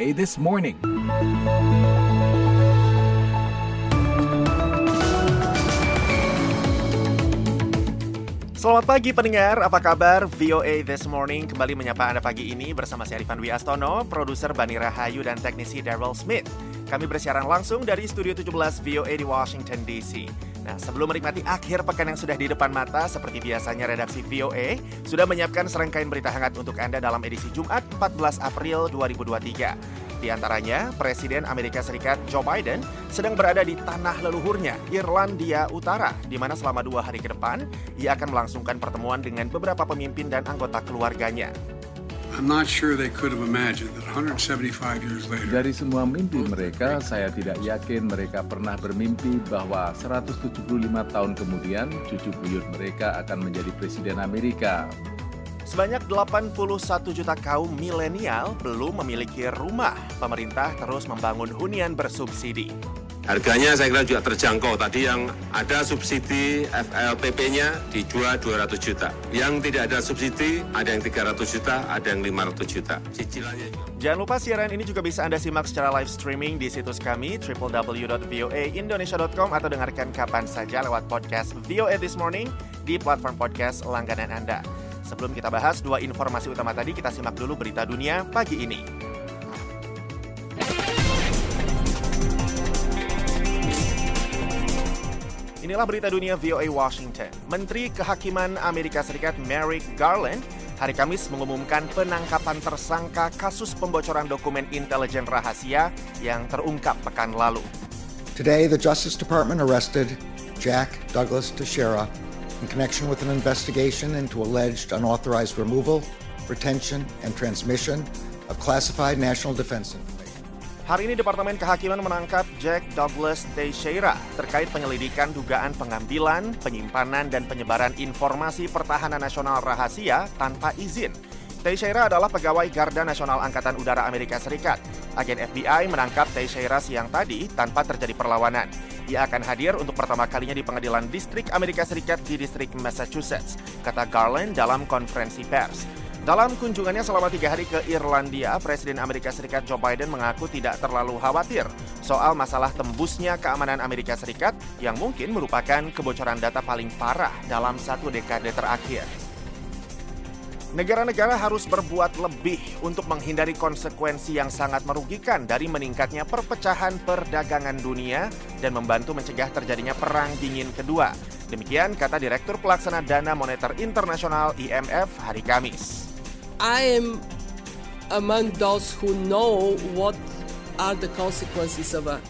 This Morning. Selamat pagi pendengar, apa kabar? VOA This Morning kembali menyapa Anda pagi ini bersama saya Rifan Wiastono, produser Bani Rahayu dan teknisi Daryl Smith. Kami bersiaran langsung dari Studio 17 VOA di Washington DC. Nah, sebelum menikmati akhir pekan yang sudah di depan mata, seperti biasanya redaksi VOA sudah menyiapkan serangkaian berita hangat untuk Anda dalam edisi Jumat 14 April 2023. Di antaranya, Presiden Amerika Serikat Joe Biden sedang berada di tanah leluhurnya, Irlandia Utara, di mana selama dua hari ke depan, ia akan melangsungkan pertemuan dengan beberapa pemimpin dan anggota keluarganya. Dari semua mimpi mereka, saya tidak yakin mereka pernah bermimpi bahwa 175 tahun kemudian cucu buyut mereka akan menjadi presiden Amerika. Sebanyak 81 juta kaum milenial belum memiliki rumah. Pemerintah terus membangun hunian bersubsidi. Harganya saya kira juga terjangkau. Tadi yang ada subsidi FLPP-nya dijual 200 juta. Yang tidak ada subsidi ada yang 300 juta, ada yang 500 juta. Cicilannya juga. Jangan lupa siaran ini juga bisa Anda simak secara live streaming di situs kami www.voaindonesia.com atau dengarkan kapan saja lewat podcast VOA This Morning di platform podcast langganan Anda. Sebelum kita bahas dua informasi utama tadi, kita simak dulu berita dunia pagi ini. Inilah berita dunia VOA Washington. Menteri Kehakiman Amerika Serikat Merrick Garland hari Kamis mengumumkan penangkapan tersangka kasus pembocoran dokumen intelijen rahasia yang terungkap pekan lalu. Today, the Justice Department arrested Jack Douglas Teixeira in connection with an investigation into alleged unauthorized removal, retention, and transmission of classified national defense information. Hari ini Departemen Kehakiman menangkap Jack Douglas Teixeira terkait penyelidikan dugaan pengambilan, penyimpanan, dan penyebaran informasi pertahanan nasional rahasia tanpa izin. Teixeira adalah pegawai Garda Nasional Angkatan Udara Amerika Serikat. Agen FBI menangkap Teixeira siang tadi tanpa terjadi perlawanan. Ia akan hadir untuk pertama kalinya di pengadilan distrik Amerika Serikat di distrik Massachusetts, kata Garland dalam konferensi pers. Dalam kunjungannya selama tiga hari ke Irlandia, Presiden Amerika Serikat Joe Biden mengaku tidak terlalu khawatir soal masalah tembusnya keamanan Amerika Serikat yang mungkin merupakan kebocoran data paling parah dalam satu dekade terakhir. Negara-negara harus berbuat lebih untuk menghindari konsekuensi yang sangat merugikan dari meningkatnya perpecahan perdagangan dunia dan membantu mencegah terjadinya perang dingin kedua. Demikian kata Direktur Pelaksana Dana Moneter Internasional IMF hari Kamis. I am among those who know what are the consequences of a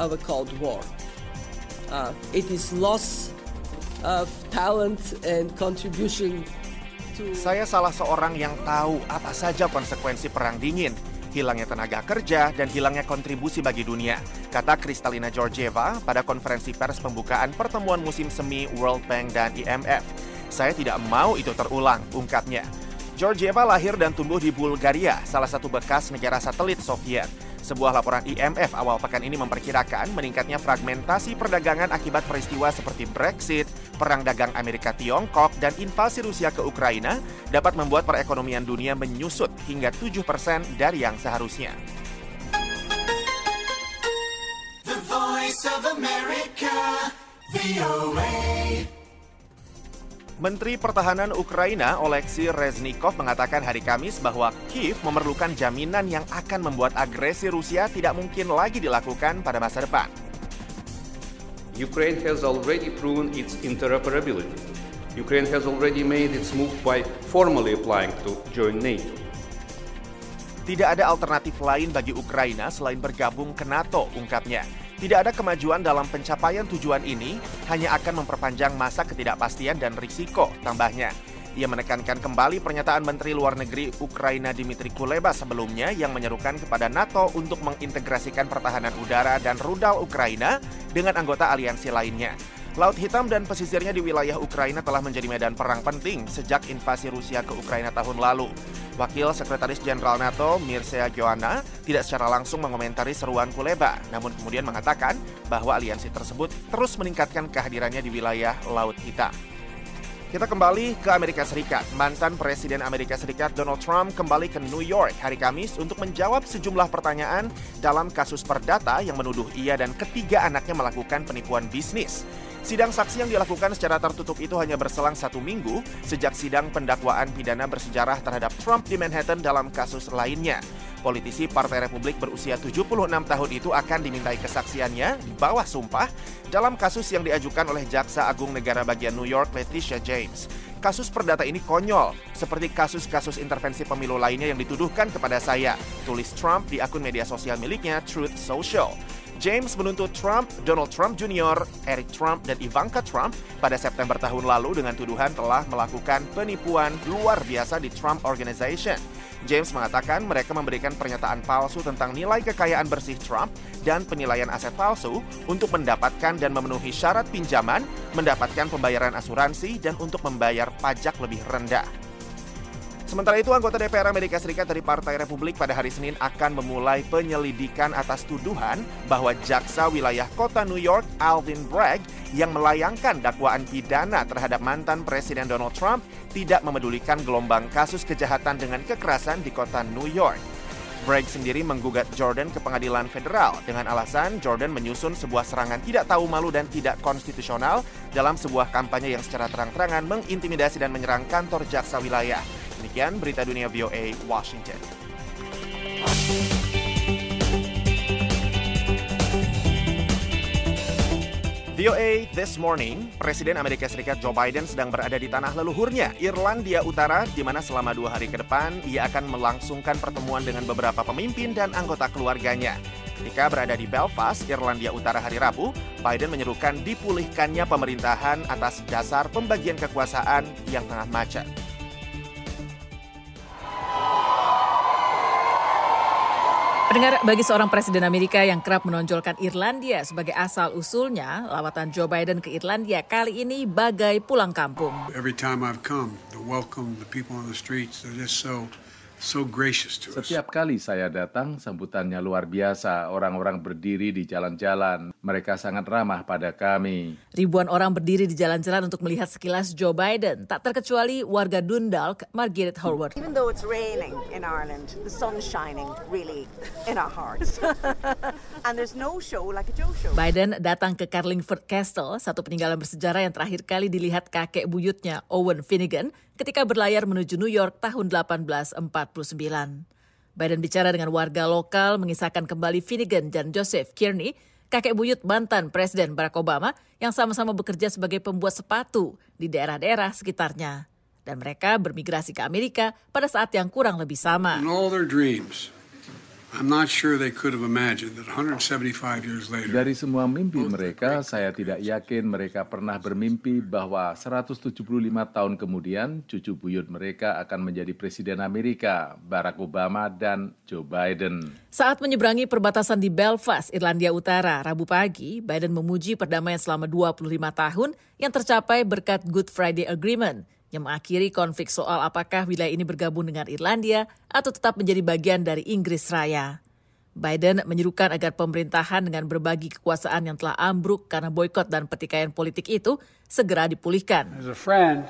of a Cold War. Uh, it is loss of talent and contribution. Saya salah seorang yang tahu apa saja konsekuensi perang dingin, hilangnya tenaga kerja dan hilangnya kontribusi bagi dunia, kata Kristalina Georgieva pada konferensi pers pembukaan pertemuan musim semi World Bank dan IMF. Saya tidak mau itu terulang, ungkapnya. Georgieva lahir dan tumbuh di Bulgaria, salah satu bekas negara satelit Soviet. Sebuah laporan IMF awal pekan ini memperkirakan meningkatnya fragmentasi perdagangan akibat peristiwa seperti Brexit, perang dagang Amerika Tiongkok, dan invasi Rusia ke Ukraina dapat membuat perekonomian dunia menyusut hingga 7% dari yang seharusnya. The voice of America, VOA. Menteri Pertahanan Ukraina Oleksiy Reznikov mengatakan hari Kamis bahwa Kiev memerlukan jaminan yang akan membuat agresi Rusia tidak mungkin lagi dilakukan pada masa depan. Ukraine has already proven its interoperability. Ukraine has already made its move by formally applying to join NATO. Tidak ada alternatif lain bagi Ukraina selain bergabung ke NATO, ungkapnya. Tidak ada kemajuan dalam pencapaian tujuan ini, hanya akan memperpanjang masa ketidakpastian dan risiko, tambahnya. Ia menekankan kembali pernyataan Menteri Luar Negeri Ukraina Dmitry Kuleba sebelumnya yang menyerukan kepada NATO untuk mengintegrasikan pertahanan udara dan rudal Ukraina dengan anggota aliansi lainnya. Laut Hitam dan pesisirnya di wilayah Ukraina telah menjadi medan perang penting sejak invasi Rusia ke Ukraina tahun lalu. Wakil Sekretaris Jenderal NATO Mircea Joanna tidak secara langsung mengomentari seruan Kuleba, namun kemudian mengatakan bahwa aliansi tersebut terus meningkatkan kehadirannya di wilayah Laut Hitam. Kita kembali ke Amerika Serikat. Mantan Presiden Amerika Serikat Donald Trump kembali ke New York hari Kamis untuk menjawab sejumlah pertanyaan dalam kasus perdata yang menuduh ia dan ketiga anaknya melakukan penipuan bisnis. Sidang saksi yang dilakukan secara tertutup itu hanya berselang satu minggu sejak sidang pendakwaan pidana bersejarah terhadap Trump di Manhattan dalam kasus lainnya. Politisi Partai Republik berusia 76 tahun itu akan dimintai kesaksiannya di bawah sumpah dalam kasus yang diajukan oleh Jaksa Agung Negara Bagian New York Letitia James. Kasus perdata ini konyol, seperti kasus-kasus intervensi pemilu lainnya yang dituduhkan kepada saya, tulis Trump di akun media sosial miliknya Truth Social. James menuntut Trump, Donald Trump Jr., Eric Trump, dan Ivanka Trump pada September tahun lalu dengan tuduhan telah melakukan penipuan luar biasa di Trump Organization. James mengatakan mereka memberikan pernyataan palsu tentang nilai kekayaan bersih Trump dan penilaian aset palsu untuk mendapatkan dan memenuhi syarat pinjaman, mendapatkan pembayaran asuransi, dan untuk membayar pajak lebih rendah. Sementara itu, anggota DPR Amerika Serikat dari Partai Republik pada hari Senin akan memulai penyelidikan atas tuduhan bahwa jaksa wilayah kota New York, Alvin Bragg, yang melayangkan dakwaan pidana terhadap mantan Presiden Donald Trump tidak memedulikan gelombang kasus kejahatan dengan kekerasan di kota New York. Bragg sendiri menggugat Jordan ke pengadilan federal dengan alasan Jordan menyusun sebuah serangan tidak tahu malu dan tidak konstitusional dalam sebuah kampanye yang secara terang-terangan mengintimidasi dan menyerang kantor jaksa wilayah. Demikian berita dunia VOA Washington. VOA This Morning, Presiden Amerika Serikat Joe Biden sedang berada di tanah leluhurnya, Irlandia Utara, di mana selama dua hari ke depan ia akan melangsungkan pertemuan dengan beberapa pemimpin dan anggota keluarganya. Ketika berada di Belfast, Irlandia Utara hari Rabu, Biden menyerukan dipulihkannya pemerintahan atas dasar pembagian kekuasaan yang tengah macet. Pendengar, bagi seorang presiden Amerika yang kerap menonjolkan Irlandia sebagai asal-usulnya, lawatan Joe Biden ke Irlandia kali ini bagai pulang kampung. Every time I've come, the welcome, the people on the streets, they're just so so gracious to us. Setiap kali saya datang, sambutannya luar biasa. Orang-orang berdiri di jalan-jalan. Mereka sangat ramah pada kami. Ribuan orang berdiri di jalan-jalan untuk melihat sekilas Joe Biden, tak terkecuali warga Dundalk, Margaret Howard. Even though it's raining in Ireland, the sun's shining really in our hearts. and there's no show like a Joe show. Biden datang ke Carlingford Castle, satu peninggalan bersejarah yang terakhir kali dilihat kakek buyutnya Owen Finnegan ketika berlayar menuju New York tahun 1849. Biden bicara dengan warga lokal mengisahkan kembali Finnegan dan Joseph Kearney, kakek buyut mantan Presiden Barack Obama yang sama-sama bekerja sebagai pembuat sepatu di daerah-daerah sekitarnya. Dan mereka bermigrasi ke Amerika pada saat yang kurang lebih sama. I'm not sure they could have imagined that 175 years later. Dari semua mimpi mereka, saya tidak yakin mereka pernah bermimpi bahwa 175 tahun kemudian cucu buyut mereka akan menjadi Presiden Amerika, Barack Obama dan Joe Biden. Saat menyeberangi perbatasan di Belfast, Irlandia Utara, Rabu pagi, Biden memuji perdamaian selama 25 tahun yang tercapai berkat Good Friday Agreement yang mengakhiri konflik soal apakah wilayah ini bergabung dengan Irlandia atau tetap menjadi bagian dari Inggris Raya. Biden menyerukan agar pemerintahan dengan berbagi kekuasaan yang telah ambruk karena boykot dan pertikaian politik itu segera dipulihkan. As a friend,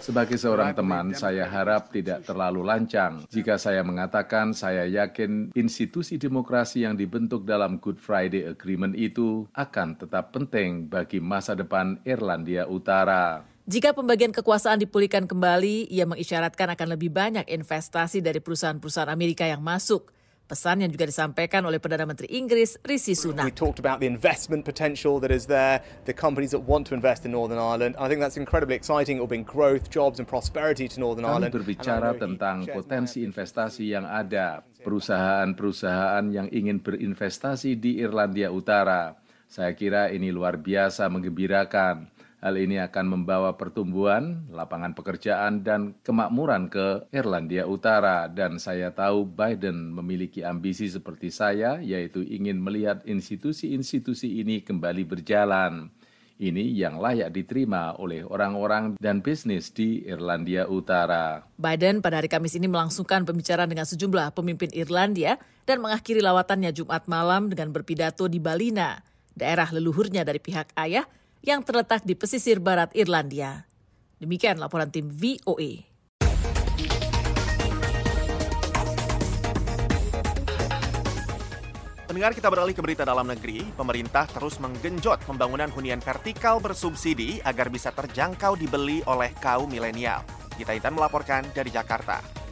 Sebagai seorang teman, saya harap tidak terlalu lancang jika saya mengatakan saya yakin institusi demokrasi yang dibentuk dalam Good Friday Agreement itu akan tetap penting bagi masa depan Irlandia Utara. Jika pembagian kekuasaan dipulihkan kembali, ia mengisyaratkan akan lebih banyak investasi dari perusahaan-perusahaan Amerika yang masuk. Pesan yang juga disampaikan oleh Perdana Menteri Inggris Rishi We Sunak. talked about the investment potential that is there, the companies that want to invest in Northern Ireland. I think that's incredibly exciting. It will bring growth, jobs, and prosperity to Northern Kami Ireland. berbicara And I know he tentang potensi investasi yang ada, perusahaan-perusahaan yang ingin berinvestasi di Irlandia Utara. Saya kira ini luar biasa menggembirakan. Hal ini akan membawa pertumbuhan, lapangan pekerjaan, dan kemakmuran ke Irlandia Utara. Dan saya tahu Biden memiliki ambisi seperti saya, yaitu ingin melihat institusi-institusi ini kembali berjalan. Ini yang layak diterima oleh orang-orang dan bisnis di Irlandia Utara. Biden pada hari Kamis ini melangsungkan pembicaraan dengan sejumlah pemimpin Irlandia dan mengakhiri lawatannya Jumat malam dengan berpidato di Balina, daerah leluhurnya dari pihak ayah, yang terletak di pesisir barat Irlandia. Demikian laporan tim VOA. Pendengar kita beralih ke berita dalam negeri, pemerintah terus menggenjot pembangunan hunian vertikal bersubsidi agar bisa terjangkau dibeli oleh kaum milenial. Kita Intan melaporkan dari Jakarta.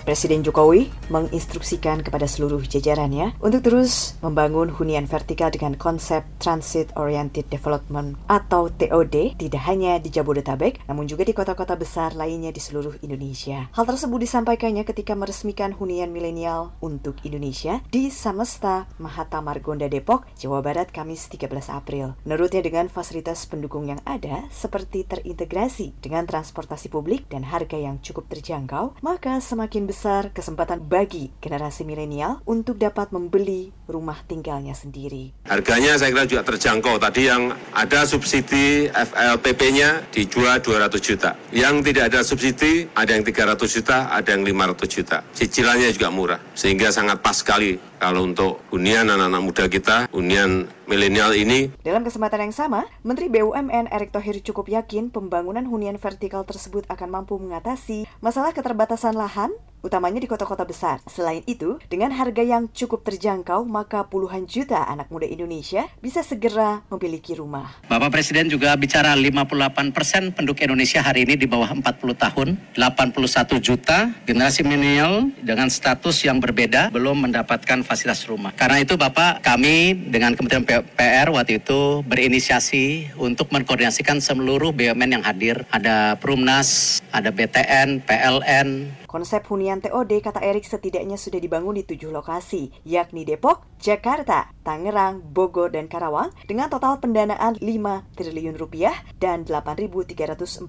Presiden Jokowi menginstruksikan kepada seluruh jajarannya untuk terus membangun hunian vertikal dengan konsep Transit Oriented Development atau TOD tidak hanya di Jabodetabek namun juga di kota-kota besar lainnya di seluruh Indonesia. Hal tersebut disampaikannya ketika meresmikan hunian milenial untuk Indonesia di Samesta Mahata Margonda Depok, Jawa Barat Kamis 13 April. Menurutnya dengan fasilitas pendukung yang ada seperti terintegrasi dengan transportasi publik dan harga yang cukup terjangkau, maka semakin besar kesempatan bagi generasi milenial untuk dapat membeli rumah tinggalnya sendiri. Harganya saya kira juga terjangkau. Tadi yang ada subsidi FLPP-nya dijual 200 juta. Yang tidak ada subsidi ada yang 300 juta, ada yang 500 juta. Cicilannya juga murah. Sehingga sangat pas sekali kalau untuk hunian anak-anak muda kita, hunian milenial ini. Dalam kesempatan yang sama, Menteri BUMN Erick Thohir cukup yakin pembangunan hunian vertikal tersebut akan mampu mengatasi masalah keterbatasan lahan, utamanya di kota-kota besar. Selain itu, dengan harga yang cukup terjangkau, maka puluhan juta anak muda Indonesia bisa segera memiliki rumah. Bapak Presiden juga bicara 58 persen penduduk Indonesia hari ini di bawah 40 tahun, 81 juta generasi milenial dengan status yang berbeda belum mendapatkan fasilitas rumah. Karena itu Bapak, kami dengan Kementerian PR waktu itu berinisiasi untuk mengkoordinasikan seluruh BUMN yang hadir. Ada Perumnas, ada BTN, PLN, Konsep hunian TOD, kata Erik, setidaknya sudah dibangun di tujuh lokasi, yakni Depok, Jakarta, Tangerang, Bogor, dan Karawang, dengan total pendanaan 5 triliun rupiah dan 8.348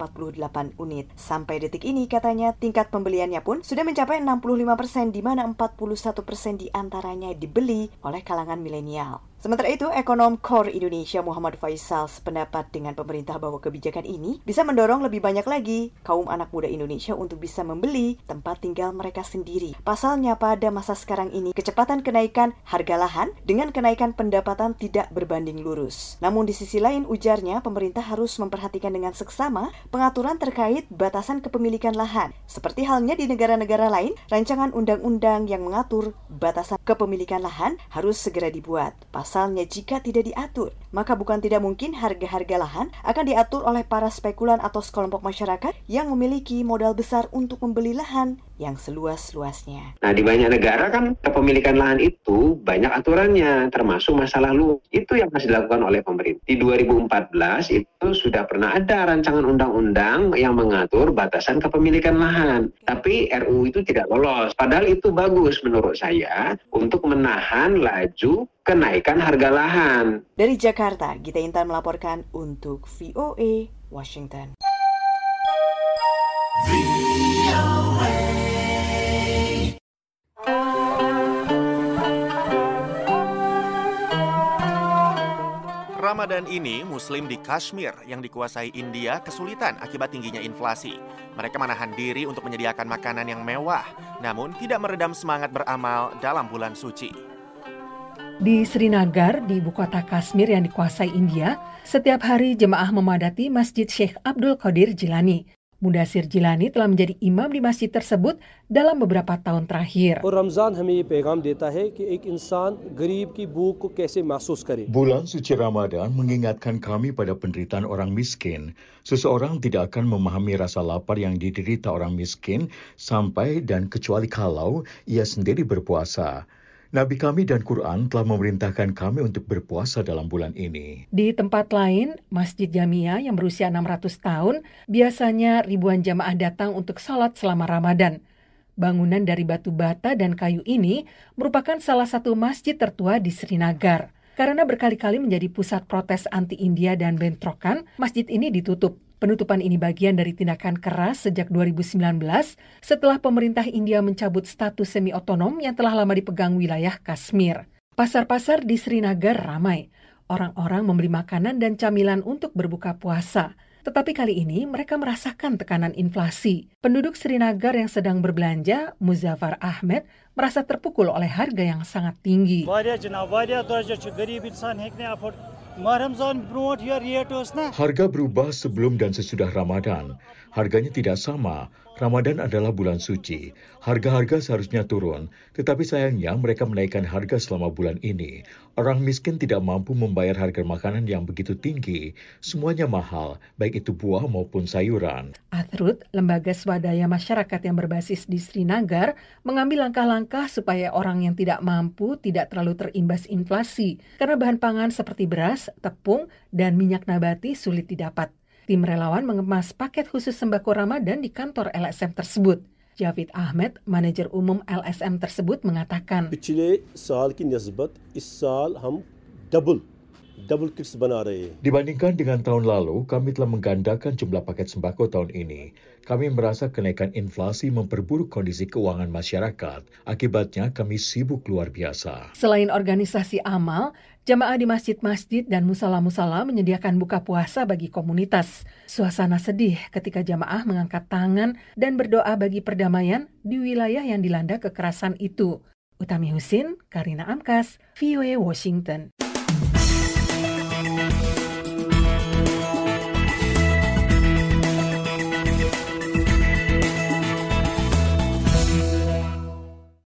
unit. Sampai detik ini, katanya, tingkat pembeliannya pun sudah mencapai 65 persen, di mana 41 persen di antaranya dibeli oleh kalangan milenial. Sementara itu, ekonom Core Indonesia Muhammad Faisal sependapat dengan pemerintah bahwa kebijakan ini bisa mendorong lebih banyak lagi kaum anak muda Indonesia untuk bisa membeli tempat tinggal mereka sendiri. Pasalnya pada masa sekarang ini, kecepatan kenaikan harga lahan dengan kenaikan pendapatan tidak berbanding lurus. Namun di sisi lain, ujarnya pemerintah harus memperhatikan dengan seksama pengaturan terkait batasan kepemilikan lahan. Seperti halnya di negara-negara lain, rancangan undang-undang yang mengatur batasan kepemilikan lahan harus segera dibuat. Pas Pasalnya jika tidak diatur, maka bukan tidak mungkin harga-harga lahan akan diatur oleh para spekulan atau sekelompok masyarakat yang memiliki modal besar untuk membeli lahan yang seluas-luasnya. Nah, di banyak negara kan kepemilikan lahan itu banyak aturannya, termasuk masalah lu. Itu yang masih dilakukan oleh pemerintah. Di 2014 itu sudah pernah ada rancangan undang-undang yang mengatur batasan kepemilikan lahan. Tapi RUU itu tidak lolos. Padahal itu bagus menurut saya untuk menahan laju kenaikan harga lahan. Dari Jakarta, Gita Intan melaporkan untuk VOA Washington. Ramadan ini, Muslim di Kashmir yang dikuasai India kesulitan akibat tingginya inflasi. Mereka menahan diri untuk menyediakan makanan yang mewah, namun tidak meredam semangat beramal dalam bulan suci. Di Srinagar, di ibu kota Kashmir yang dikuasai India, setiap hari jemaah memadati Masjid Sheikh Abdul Qadir Jilani. Mudasir Jilani telah menjadi imam di masjid tersebut dalam beberapa tahun terakhir. Bulan suci Ramadan mengingatkan kami pada penderitaan orang miskin. Seseorang tidak akan memahami rasa lapar yang diderita orang miskin sampai dan kecuali kalau ia sendiri berpuasa. Nabi kami dan Quran telah memerintahkan kami untuk berpuasa dalam bulan ini. Di tempat lain, Masjid Jamia yang berusia 600 tahun, biasanya ribuan jamaah datang untuk sholat selama Ramadan. Bangunan dari batu bata dan kayu ini merupakan salah satu masjid tertua di Srinagar. Karena berkali-kali menjadi pusat protes anti-India dan bentrokan, masjid ini ditutup. Penutupan ini bagian dari tindakan keras sejak 2019 setelah pemerintah India mencabut status semi-otonom yang telah lama dipegang wilayah Kashmir. Pasar-pasar di Srinagar ramai. Orang-orang membeli makanan dan camilan untuk berbuka puasa. Tetapi kali ini mereka merasakan tekanan inflasi. Penduduk Srinagar yang sedang berbelanja, Muzaffar Ahmed, merasa terpukul oleh harga yang sangat tinggi. Harga berubah sebelum dan sesudah Ramadan. Harganya tidak sama. Ramadan adalah bulan suci. Harga-harga seharusnya turun, tetapi sayangnya mereka menaikkan harga selama bulan ini. Orang miskin tidak mampu membayar harga makanan yang begitu tinggi. Semuanya mahal, baik itu buah maupun sayuran. Athrut, lembaga swadaya masyarakat yang berbasis di Srinagar, mengambil langkah-langkah supaya orang yang tidak mampu tidak terlalu terimbas inflasi, karena bahan pangan seperti beras, tepung, dan minyak nabati sulit didapat tim relawan mengemas paket khusus sembako Ramadan di kantor LSM tersebut. Javid Ahmed, manajer umum LSM tersebut mengatakan, saal ki nisbat is saal hum double double clicks banare. Dibandingkan dengan tahun lalu, kami telah menggandakan jumlah paket sembako tahun ini. Kami merasa kenaikan inflasi memperburuk kondisi keuangan masyarakat. Akibatnya kami sibuk luar biasa. Selain organisasi amal, jamaah di masjid-masjid dan musala-musala menyediakan buka puasa bagi komunitas. Suasana sedih ketika jamaah mengangkat tangan dan berdoa bagi perdamaian di wilayah yang dilanda kekerasan itu. Utami Husin, Karina Amkas, VOA Washington.